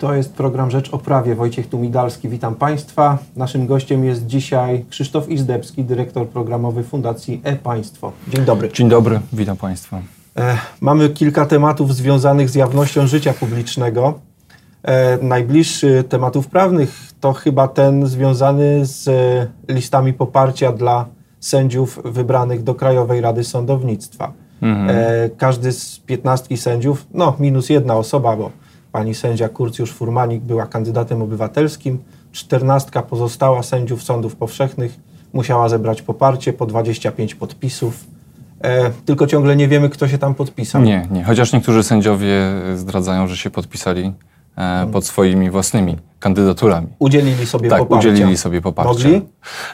To jest program Rzecz o Prawie. Wojciech Tumidalski, witam Państwa. Naszym gościem jest dzisiaj Krzysztof Izdebski, dyrektor programowy Fundacji E-Państwo. Dzień dobry. Dzień dobry, witam Państwa. E, mamy kilka tematów związanych z jawnością życia publicznego. E, najbliższy tematów prawnych to chyba ten związany z listami poparcia dla sędziów wybranych do Krajowej Rady Sądownictwa. Mhm. E, każdy z piętnastki sędziów, no minus jedna osoba, bo pani sędzia Kurcjusz Furmanik była kandydatem obywatelskim. Czternastka pozostała sędziów sądów powszechnych musiała zebrać poparcie po 25 podpisów. E, tylko ciągle nie wiemy, kto się tam podpisał. Nie, nie. Chociaż niektórzy sędziowie zdradzają, że się podpisali e, pod swoimi własnymi kandydaturami. Udzielili sobie tak, poparcia. udzielili sobie poparcia. Mogli?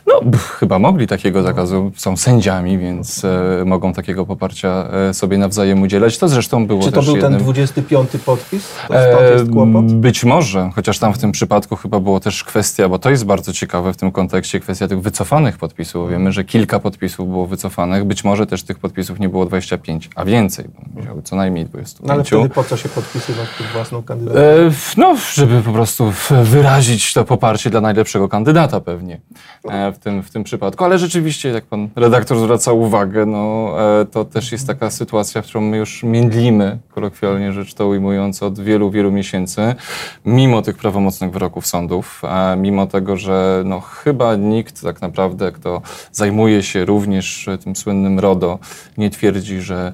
No, pff, chyba mogli takiego zakazu. Są sędziami, więc e, mogą takiego poparcia e, sobie nawzajem udzielać. To zresztą było Czy to był jednym... ten 25 podpis? To stąd jest kłopot? Być może, chociaż tam w tym przypadku chyba było też kwestia, bo to jest bardzo ciekawe w tym kontekście, kwestia tych wycofanych podpisów. Wiemy, że kilka podpisów było wycofanych. Być może też tych podpisów nie było 25, a więcej, bo co najmniej 25. No ale wtedy po co się podpisywać pod własną kandydaturę? E, no, żeby po prostu wyrazić to poparcie dla najlepszego kandydata pewnie e, w tym, w tym przypadku. Ale rzeczywiście, jak pan redaktor zwraca uwagę, no, e, to też jest taka sytuacja, w którą my już międlimy, kolokwialnie rzecz to ujmując, od wielu, wielu miesięcy, mimo tych prawomocnych wyroków sądów, mimo tego, że no, chyba nikt tak naprawdę, kto zajmuje się również tym słynnym RODO, nie twierdzi, że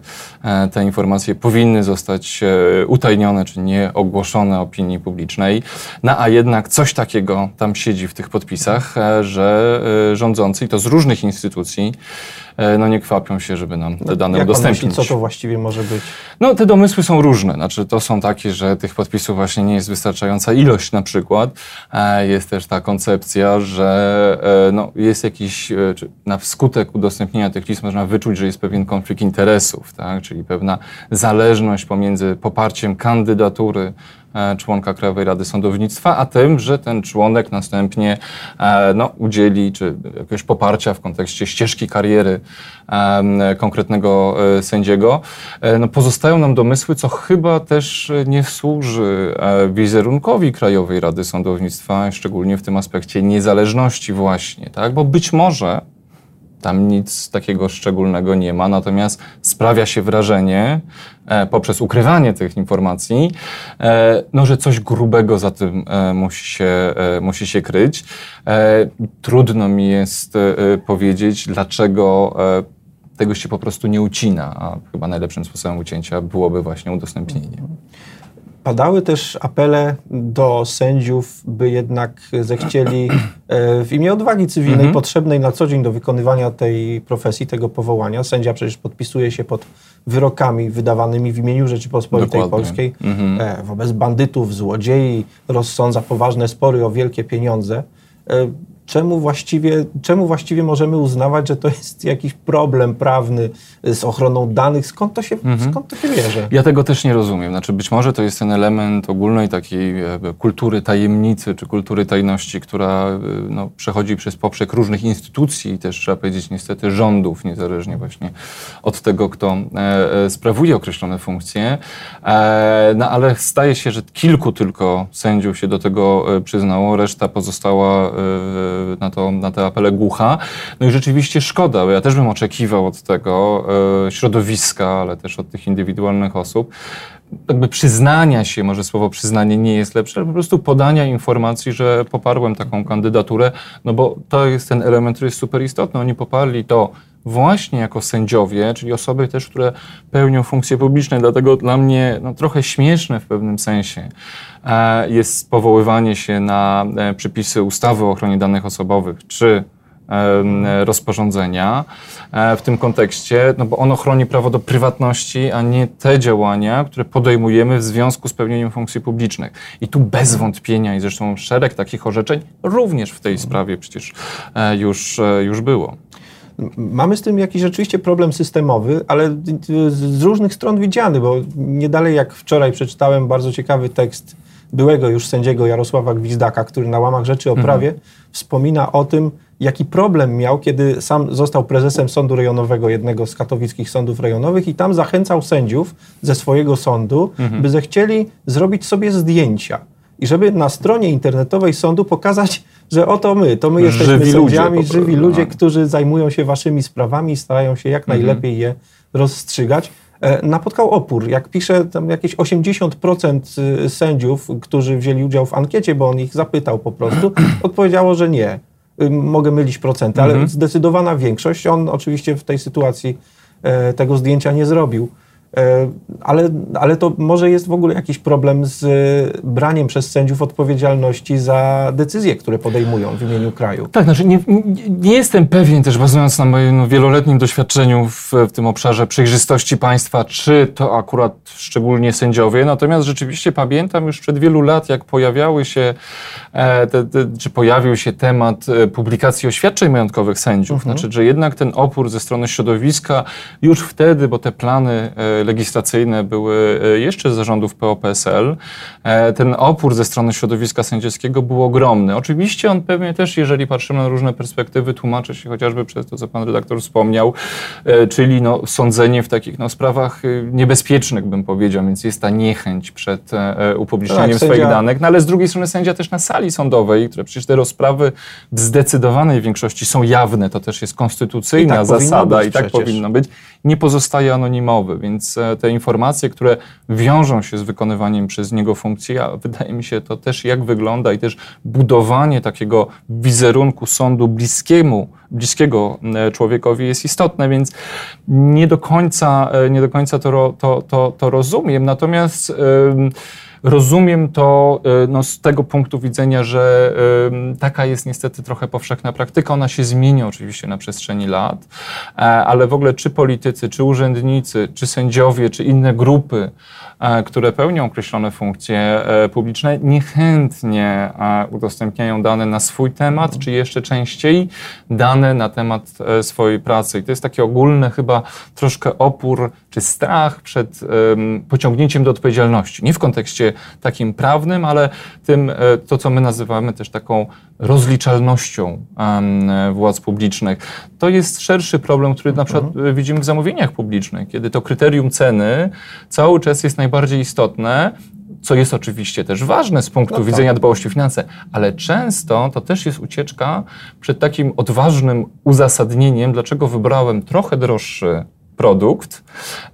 te informacje powinny zostać utajnione czy nie ogłoszone opinii publicznej. No a jednak coś takiego tam siedzi w tych podpisach, e, że e, rządzący, i to z różnych instytucji, no nie kwapią się, żeby nam te dane Jak udostępnić. Myśli, co to właściwie może być? No te domysły są różne. Znaczy to są takie, że tych podpisów właśnie nie jest wystarczająca ilość na przykład. Jest też ta koncepcja, że no, jest jakiś, czy na wskutek udostępnienia tych list można wyczuć, że jest pewien konflikt interesów, tak? czyli pewna zależność pomiędzy poparciem kandydatury E, członka Krajowej Rady Sądownictwa, a tym, że ten członek następnie e, no, udzieli czy jakiegoś poparcia w kontekście ścieżki kariery konkretnego e, sędziego. No, pozostają nam domysły, co chyba też nie służy wizerunkowi Krajowej Rady Sądownictwa, szczególnie w tym aspekcie niezależności właśnie, tak? bo być może tam nic takiego szczególnego nie ma, natomiast sprawia się wrażenie e, poprzez ukrywanie tych informacji, e, no, że coś grubego za tym e, musi, się, e, musi się kryć. E, trudno mi jest e, powiedzieć, dlaczego tego się po prostu nie ucina, a chyba najlepszym sposobem ucięcia byłoby właśnie udostępnienie. Padały też apele do sędziów, by jednak zechcieli e, w imię odwagi cywilnej mhm. potrzebnej na co dzień do wykonywania tej profesji, tego powołania. Sędzia przecież podpisuje się pod wyrokami wydawanymi w imieniu Rzeczypospolitej Dokładnie. Polskiej mhm. E, wobec bandytów, złodziei, rozsądza poważne spory o wielkie pieniądze. E, czemu właściwie, czemu właściwie możemy uznawać, że to jest jakiś problem prawny z ochroną danych? Skąd to się, mhm. skąd to się bierze? Ja tego też nie rozumiem. Znaczy być może to jest ten element ogólnej takiej kultury tajemnicy, czy kultury tajności, która e, no, przechodzi przez poprzek różnych instytucji i też trzeba powiedzieć niestety rządów, niezależnie właśnie od tego, kto e, e sprawuje określone funkcje. E, no ale staje się, że kilku tylko sędziów się do tego e, przyznało, reszta pozostała e, na, to, na te apele głucha. No i rzeczywiście szkoda, bo ja też bym oczekiwał od tego e, środowiska, ale też od tych indywidualnych osób, jakby przyznania się, może słowo przyznanie nie jest lepsze, ale po prostu podania informacji, że poparłem taką kandydaturę, no bo to jest ten element, który jest super istotny. Oni poparli to właśnie jako sędziowie, czyli osoby też, które pełnią funkcje publiczne. Dlatego dla mnie no, trochę śmieszne w pewnym sensie e, jest powoływanie się na e, przepisy ustawy o ochronie danych osobowych czy e, rozporządzenia w tym kontekście, no bo ono chroni prawo do prywatności, a nie te działania, które podejmujemy w związku z pełnieniem funkcji publicznych. I tu bez wątpienia i zresztą szereg takich orzeczeń również w tej sprawie przecież już, już było. Mamy z tym jakiś rzeczywiście problem systemowy, ale z różnych stron widziany, bo nie dalej jak wczoraj przeczytałem bardzo ciekawy tekst byłego już sędziego Jarosława Gwizdaka, który na łamach rzeczy o mhm. prawie mhm. wspomina o tym, jaki problem miał, kiedy sam został prezesem sądu rejonowego, jednego z katowickich sądów rejonowych i tam zachęcał sędziów ze swojego sądu, mhm. by zechcieli zrobić sobie zdjęcia i żeby na stronie internetowej sądu pokazać, że oto my, to my jesteśmy Żywi sędziami, ludzie żywi prostu, ludzie, no. którzy zajmują się waszymi sprawami i starają się jak najlepiej je rozstrzygać. E, Napotkał opór. Jak pisze, tam jakieś 80% y, sędziów, którzy wzięli udział w ankiecie, bo on ich zapytał po prostu, odpowiedziało, że nie. Y, Mogę mylić procenty, ale zdecydowana większość. On oczywiście w tej sytuacji e, tego zdjęcia nie zrobił. E, Ale, ale to może jest w ogóle jakiś problem z e, braniem przez sędziów odpowiedzialności za decyzje, które podejmują w imieniu kraju. Tak, znaczy nie, nie, jestem pewien też bazując na moim wieloletnim doświadczeniu w, w tym obszarze przejrzystości państwa, czy to akurat szczególnie sędziowie, natomiast rzeczywiście pamiętam już przed wielu lat, jak pojawiały się, e, te, te, czy pojawił się temat e, publikacji oświadczeń majątkowych sędziów, znaczy, że jednak ten opór ze strony środowiska już wtedy, bo te plany e, legislacyjne były e, jeszcze z zarządów PO-PSL, e, ten opór ze strony środowiska sędziowskiego był ogromny. Oczywiście on pewnie też, jeżeli patrzymy na różne perspektywy, tłumaczy się chociażby przez to, co pan redaktor wspomniał, e, czyli no, sądzenie w takich no, sprawach niebezpiecznych, bym powiedział, więc jest ta niechęć przed upublicznieniem Tak, swoich sędzia- danych, no ale z drugiej strony sędzia też na sali sądowej, które przecież te rozprawy w zdecydowanej większości są jawne, to też jest konstytucyjna I tak zasada i tak przecież. powinno być, nie pozostaje anonimowy, więc e, te informacje, które wiążą się z wykonywaniem przez niego funkcji, a wydaje mi się to też jak wygląda i też budowanie takiego wizerunku sądu bliskiemu, bliskiego człowiekowi jest istotne, więc nie do końca, e, nie do końca to, to, to, to rozumiem, natomiast em, Rozumiem to e, no, z tego punktu widzenia, że taka jest niestety trochę powszechna praktyka. Ona się zmienia oczywiście na przestrzeni lat, e, ale w ogóle czy politycy, czy urzędnicy, czy sędziowie, czy inne grupy, e, które pełnią określone funkcje publiczne, niechętnie udostępniają dane na swój temat, czy jeszcze częściej dane na temat swojej pracy. I to jest taki ogólny chyba troszkę opór czy strach przed em, pociągnięciem do odpowiedzialności. Nie w kontekście takim prawnym, ale tym, e, to co my nazywamy też taką rozliczalnością władz publicznych. To jest szerszy problem, który na przykład e, widzimy w zamówieniach publicznych, kiedy to kryterium ceny cały czas jest najbardziej istotne, co jest oczywiście też ważne z punktu No tak. widzenia dbałości o finanse, ale często to też jest ucieczka przed takim odważnym uzasadnieniem, dlaczego wybrałem trochę droższy produkt,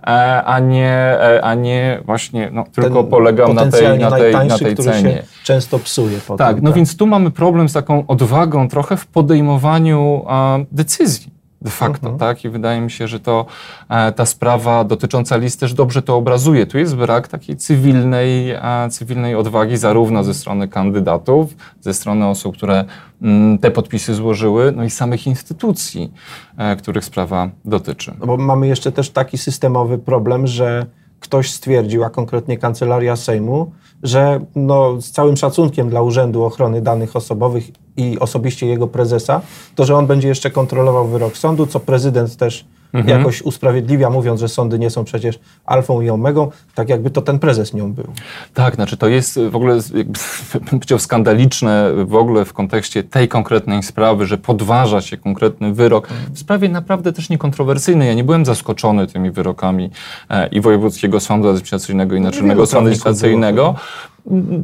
e, a nie, e, a nie właśnie no, tylko Ten polegam na tej, na tej, na tej cenie. się często psuje potem. Tak, no więc tu mamy problem z taką odwagą trochę w podejmowaniu a, decyzji. De facto, Mhm. tak? I wydaje mi się, że to e, ta sprawa dotycząca list też dobrze to obrazuje. Tu jest brak takiej cywilnej, e, cywilnej odwagi zarówno ze strony kandydatów, ze strony osób, które mm, te podpisy złożyły, no i samych instytucji, e, których sprawa dotyczy. No bo mamy jeszcze też taki systemowy problem, że ktoś stwierdził, a konkretnie Kancelaria Sejmu, że no, z całym szacunkiem dla Urzędu Ochrony Danych Osobowych i osobiście jego prezesa, to że on będzie jeszcze kontrolował wyrok sądu, co prezydent też Mhm. jakoś usprawiedliwia, mówiąc, że sądy nie są przecież alfą i omegą, tak jakby to ten prezes nią był. Tak, znaczy to jest w ogóle, jakby, bym powiedział, skandaliczne w ogóle w kontekście tej konkretnej sprawy, że podważa się konkretny wyrok w sprawie naprawdę też niekontrowersyjnej. Ja nie byłem zaskoczony tymi wyrokami e, i Wojewódzkiego Sądu Administracyjnego i Naczelnego wielu Sądu Administracyjnego.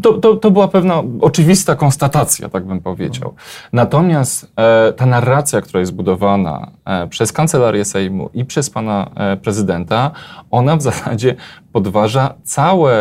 To, to, to była pewna oczywista konstatacja, tak bym powiedział. Natomiast e, ta narracja, która jest budowana e, przez Kancelarię Sejmu i przez pana e, prezydenta, ona w zasadzie podważa cały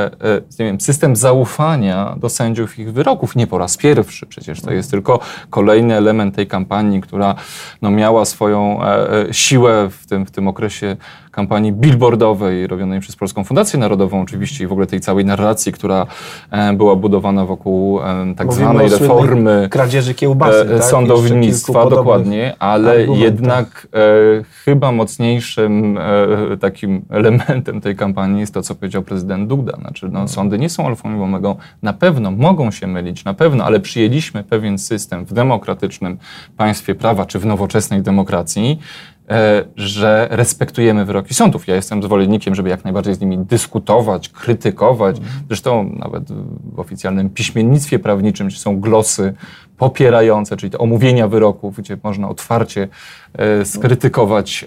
wiem, system zaufania do sędziów i ich wyroków. Nie po raz pierwszy przecież. To jest tylko kolejny element tej kampanii, która no, miała swoją e, e, siłę w tym, w tym okresie kampanii billboardowej robionej przez Polską Fundację Narodową oczywiście i w ogóle tej całej narracji, która e, była budowana wokół e, tak Mówimy zwanej reformy kradzieży kiełbasy, e, tak? Sądownictwa, dokładnie, ale argumentach. jednak e, chyba mocniejszym e, takim elementem tej kampanii jest to, co powiedział prezydent Duda. Znaczy, no, sądy nie są alfą i omegą. Na pewno mogą się mylić, na pewno, ale przyjęliśmy pewien system w demokratycznym państwie prawa, czy w nowoczesnej demokracji, że respektujemy wyroki sądów. Ja jestem zwolennikiem, żeby jak najbardziej z nimi dyskutować, krytykować. Zresztą nawet w oficjalnym piśmiennictwie prawniczym są glosy popierające, czyli te omówienia wyroków, gdzie można otwarcie e, skrytykować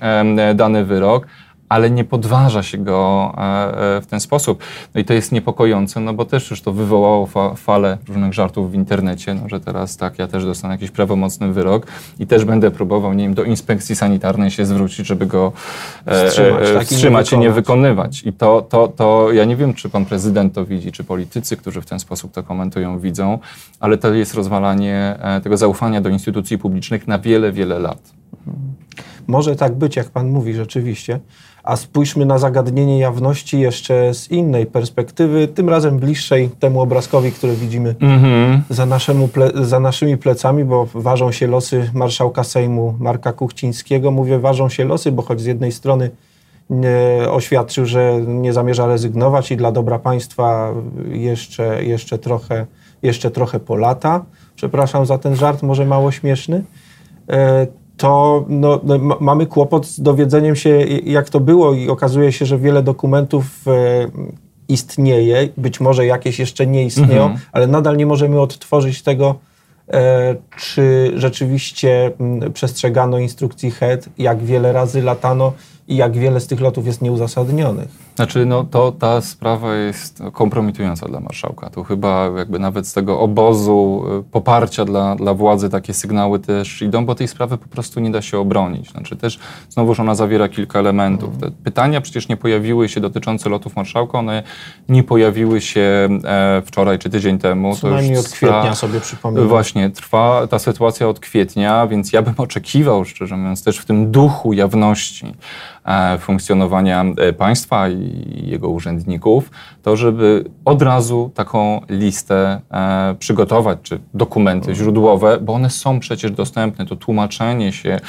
dany wyrok. Ale nie podważa się go e, e, w ten sposób. No i to jest niepokojące, no bo też już to wywołało fa falę różnych żartów w internecie, no, że teraz tak, ja też dostanę jakiś prawomocny wyrok i też będę próbował, nie wiem, do inspekcji sanitarnej się zwrócić, żeby go e, wstrzymać, e, wstrzymać i nie wykonywać. I to, to, to ja nie wiem, czy pan prezydent to widzi, czy politycy, którzy w ten sposób to komentują, widzą, ale to jest rozwalanie tego zaufania do instytucji publicznych na wiele, wiele lat. Może tak być, jak pan mówi, rzeczywiście. A spójrzmy na zagadnienie jawności jeszcze z innej perspektywy, tym razem bliższej temu obrazkowi, który widzimy mm-hmm. za, naszemu za naszymi plecami, bo ważą się losy marszałka Sejmu Marka Kuchcińskiego. Mówię, ważą się losy, bo choć z jednej strony nie, oświadczył, że nie zamierza rezygnować i dla dobra państwa jeszcze, jeszcze, trochę, jeszcze trochę po lata. Przepraszam za ten żart, może mało śmieszny. E, to no, no, mamy kłopot z dowiedzeniem się, jak to było, i okazuje się, że wiele dokumentów e, istnieje, być może jakieś jeszcze nie istnieją, mhm. ale nadal nie możemy odtworzyć tego, e, czy rzeczywiście przestrzegano instrukcji HED, jak wiele razy latano i jak wiele z tych lotów jest nieuzasadnionych. Znaczy, no to ta sprawa jest kompromitująca dla marszałka. Tu chyba jakby nawet z tego obozu y, poparcia dla, dla władzy takie sygnały też idą, bo tej sprawy po prostu nie da się obronić. Znaczy też znowuż ona zawiera kilka elementów. Te pytania przecież nie pojawiły się dotyczące lotów marszałka, one nie pojawiły się e, wczoraj czy tydzień temu. Co najmniej od kwietnia sobie przypominam. Właśnie, trwa ta sytuacja od kwietnia, więc ja bym oczekiwał, szczerze mówiąc, też w tym duchu jawności, funkcjonowania e, państwa i jego urzędników, to żeby od razu taką listę e, przygotować, czy dokumenty źródłowe, bo one są przecież dostępne. To tłumaczenie się,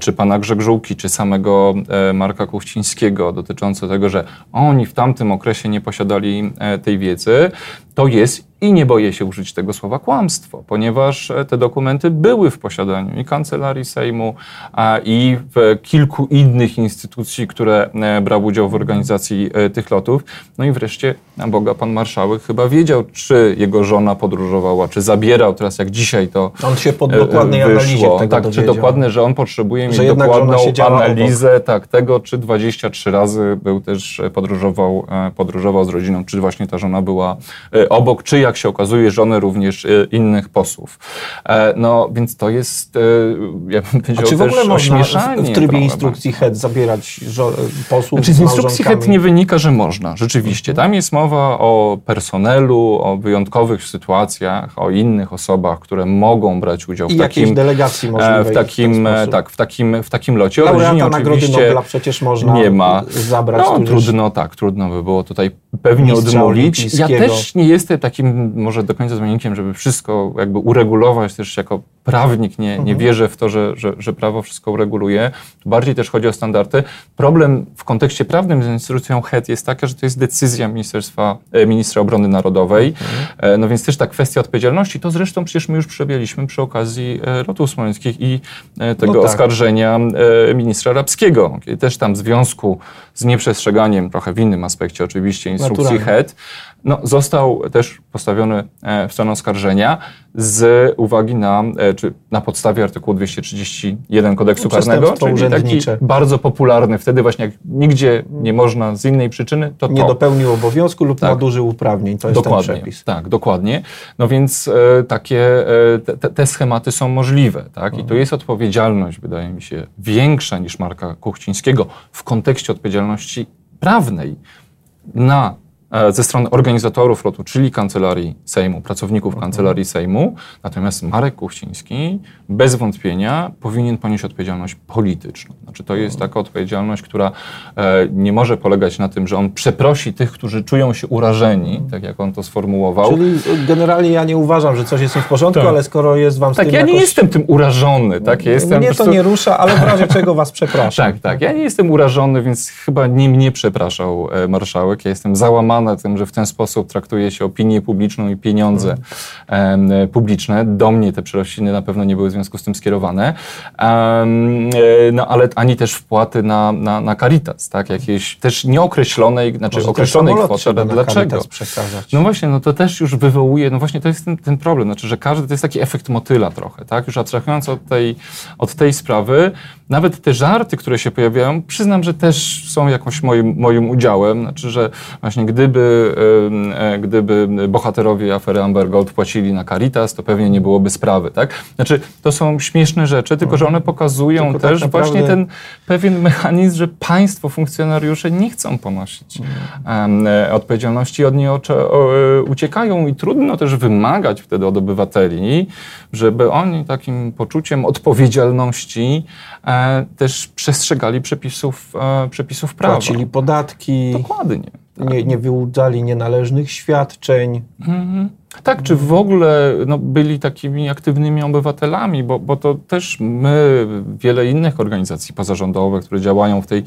czy pana Grzegżółki, czy samego Marka Kuchcińskiego dotyczące tego, że oni w tamtym okresie nie posiadali tej wiedzy, to jest i nie boję się użyć tego słowa kłamstwo, ponieważ e, te dokumenty były w posiadaniu i Kancelarii Sejmu, i w kilku innych instytucji, które e, brały udział w organizacji e, tych lotów. No i wreszcie, na Boga, pan marszałek chyba wiedział, czy jego żona podróżowała, czy zabierał teraz, jak dzisiaj to On się po dokładnej wyszło. analizie tego Tak, dowiedział. czy dokładne, że on potrzebuje mieć dokładną analizę tak, tego, czy 23 razy był też, podróżował, podróżował z rodziną, czy właśnie ta żona była obok, czy jak się okazuje, żony również e, innych posłów. E, no, więc to jest, e, ja bym powiedział, A czy w ogóle można w trybie instrukcji HED zabierać posłów znaczy, z instrukcji HED nie wynika, że można, rzeczywiście. Mhm. Tam jest mowa o personelu, o wyjątkowych sytuacjach, o innych osobach, które mogą brać udział w I takim... delegacji w takim, w tak, w takim, w takim locie. Laureata Nagrody Nobla przecież można nie ma. zabrać. No, trudno, tak, trudno by było tutaj pewnie odmówić. Ja też nie jestem takim może do końca zwolennikiem, żeby wszystko jakby uregulować też jako prawnik, nie, nie mhm. wierzę w to, że, że, że prawo wszystko ureguluje. Bardziej też chodzi o standardy. Problem w kontekście prawnym z instytucją HED jest taka, że to jest decyzja Ministerstwa, e, Ministra Obrony Narodowej. Mhm. E, no więc też ta kwestia odpowiedzialności, to zresztą przecież my już przebieliśmy przy okazji e, lotów smoleńskich i tego no tak. oskarżenia ministra Rabskiego. Też tam w związku z nieprzestrzeganiem, trochę w innym aspekcie oczywiście, instrukcji Naturalnie. HED, no, został też postawiony e, w stronę oskarżenia z uwagi na, e, czy na podstawie artykułu 231 kodeksu karnego, czyli taki bardzo popularny wtedy właśnie jak nigdzie nie można z innej przyczyny, to Nie to. dopełnił obowiązku lub tak. nadużył uprawnień, to jest dokładnie, ten przepis. Tak, dokładnie. No więc e, takie, e, te, te, schematy są możliwe, tak? Mhm. I tu jest odpowiedzialność, wydaje mi się, większa niż Marka Kuchcińskiego w kontekście odpowiedzialności prawnej na ze strony organizatorów lotu, czyli Kancelarii Sejmu, pracowników mhm. Kancelarii Sejmu. Natomiast Marek Kuchciński bez wątpienia powinien ponieść odpowiedzialność polityczną. Znaczy to jest mhm. taka odpowiedzialność, która e, nie może polegać na tym, że on przeprosi tych, którzy czują się urażeni, mhm. tak jak on to sformułował. Czyli generalnie ja nie uważam, że coś jest nie w porządku, tak. ale skoro jest wam z tak, tym ja jakoś... nie jestem tym urażony. Tak? Ja jestem Mnie to prostu... nie rusza, ale w razie czego was przepraszam. tak, tak. Ja nie jestem urażony, więc chyba nie mnie przepraszał e, marszałek. Ja jestem załamany przerażone tym, że w ten sposób traktuje się opinię publiczną i pieniądze publiczne. Do mnie te przerośliny na pewno nie były w związku z tym skierowane. no ale ani też wpłaty na, na, na Caritas, tak? Jakieś też nieokreślonej, znaczy Może określonej kwoty, ale dlaczego? No właśnie, no to też już wywołuje, no właśnie to jest ten, ten problem, znaczy, że każdy, to jest taki efekt motyla trochę, tak? Już abstrahując od tej, od tej sprawy, nawet te żarty, które się pojawiają, przyznam, że też są jakąś moim, moim udziałem. Znaczy, że właśnie gdyby, e, gdyby bohaterowie afery Amber Gold płacili na Caritas, to pewnie nie byłoby sprawy, tak? Znaczy, to są śmieszne rzeczy, tylko że one pokazują tylko tak też tak naprawdę... właśnie ten pewien mechanizm, że państwo, funkcjonariusze nie chcą ponosić um, odpowiedzialności, od niej uciekają i trudno też wymagać wtedy od obywateli, żeby oni takim poczuciem odpowiedzialności e, też przestrzegali przepisów, e, przepisów prawa. Płacili podatki. Dokładnie. Nie, nie wyłudzali nienależnych świadczeń. Mhm. Tak, czy w ogóle no, byli takimi aktywnymi obywatelami, bo, bo to też my, wiele innych organizacji pozarządowych, które działają w tej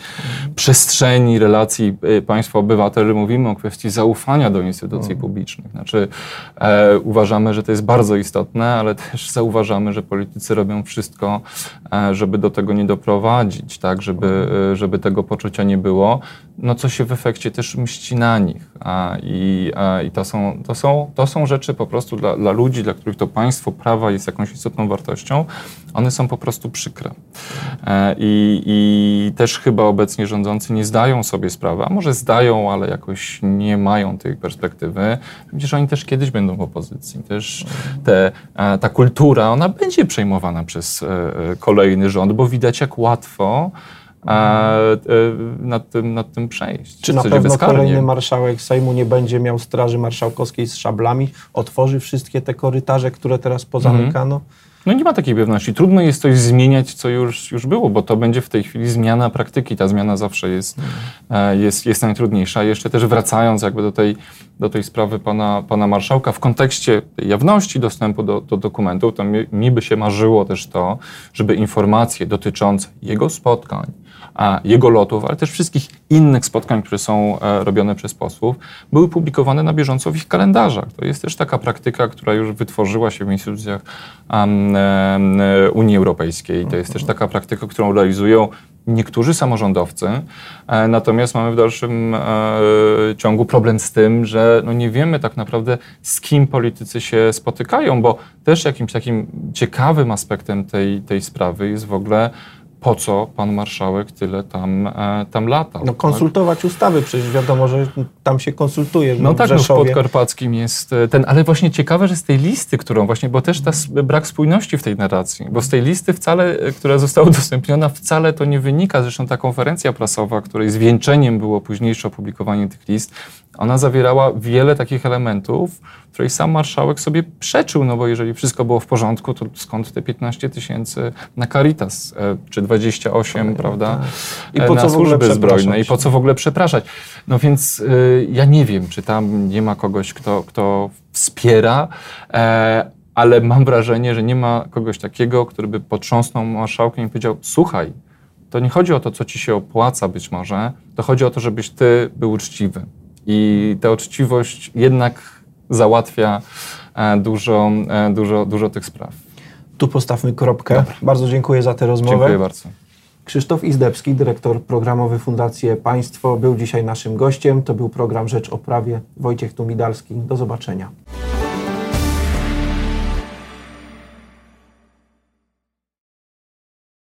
przestrzeni relacji y, państwo-obywatel, mówimy o kwestii zaufania do instytucji mm. publicznych. Znaczy, e, uważamy, że to jest bardzo istotne, ale też zauważamy, że politycy robią wszystko, e, żeby do tego nie doprowadzić, tak, żeby, e, żeby tego poczucia nie było, no co się w efekcie też mści na nich. A, i, a, i to, są, to, są, to są rzeczy po prostu dla, dla ludzi, dla których to państwo prawa jest jakąś istotną wartością, one są po prostu przykre. E, I, I też chyba obecnie rządzący nie zdają sobie sprawy, a może zdają, ale jakoś nie mają tej perspektywy, że oni też kiedyś będą w opozycji. Też te, e, ta kultura, ona będzie przejmowana przez e, kolejny rząd, bo widać jak łatwo nad tym, nad tym przejść. Czy na pewno kolejny marszałek Sejmu nie będzie miał straży marszałkowskiej z szablami, otworzy wszystkie te korytarze, które teraz pozamykano? Mhm. No nie ma takiej pewności. Trudno jest coś zmieniać, co już, już było, bo to będzie w tej chwili zmiana praktyki. Ta zmiana zawsze jest, mhm. jest, jest najtrudniejsza. Jeszcze też wracając jakby do tej, do tej sprawy pana, pana marszałka, w kontekście jawności dostępu do, do dokumentów, to mi, mi by się marzyło też to, żeby informacje dotyczące jego spotkań, jego lotów, ale też wszystkich innych spotkań, które są e, robione przez posłów, były publikowane na bieżąco w ich kalendarzach. To jest też taka praktyka, która już wytworzyła się w instytucjach Unii Europejskiej. To jest też taka praktyka, którą realizują niektórzy samorządowcy, e, natomiast mamy w dalszym e, ciągu problem z tym, że no nie wiemy tak naprawdę z kim politycy się spotykają, bo też jakimś takim ciekawym aspektem tej, tej sprawy jest w ogóle po co pan marszałek tyle tam, e, tam latał. No tak? konsultować tak? ustawy, przecież wiadomo, że tam się konsultuje. No tak, no w Podkarpackim jest e, ten, ale właśnie ciekawe, że z tej listy, którą właśnie, bo też ta brak spójności w tej narracji, bo z tej listy wcale, e, która została udostępniona, wcale to nie wynika, zresztą ta konferencja prasowa, której zwieńczeniem było późniejsze opublikowanie tych list, ona zawierała wiele takich elementów, której sam marszałek sobie przeczył, no bo jeżeli wszystko było w porządku, to skąd te 15 tysięcy na Caritas, e, czy 28, tak, prawda, I po e, na co służby zbrojne i po co w ogóle przepraszać. No więc y, ja nie wiem, czy tam nie ma kogoś, kto, kto wspiera, e, ale mam wrażenie, że nie ma kogoś takiego, który by potrząsnął marszałkiem i powiedział, słuchaj, to nie chodzi o to, co ci się opłaca być może, to chodzi o to, żebyś ty był uczciwy. I ta uczciwość jednak załatwia e, dużo, e, dużo, dużo tych spraw. Tu postawmy kropkę. Dobra. Bardzo dziękuję za tę rozmowę. Dziękuję bardzo. Krzysztof Izdebski, dyrektor programowy Fundacji Państwo, był dzisiaj naszym gościem. To był program Rzecz o Prawie. Wojciech Tumidalski. Do zobaczenia.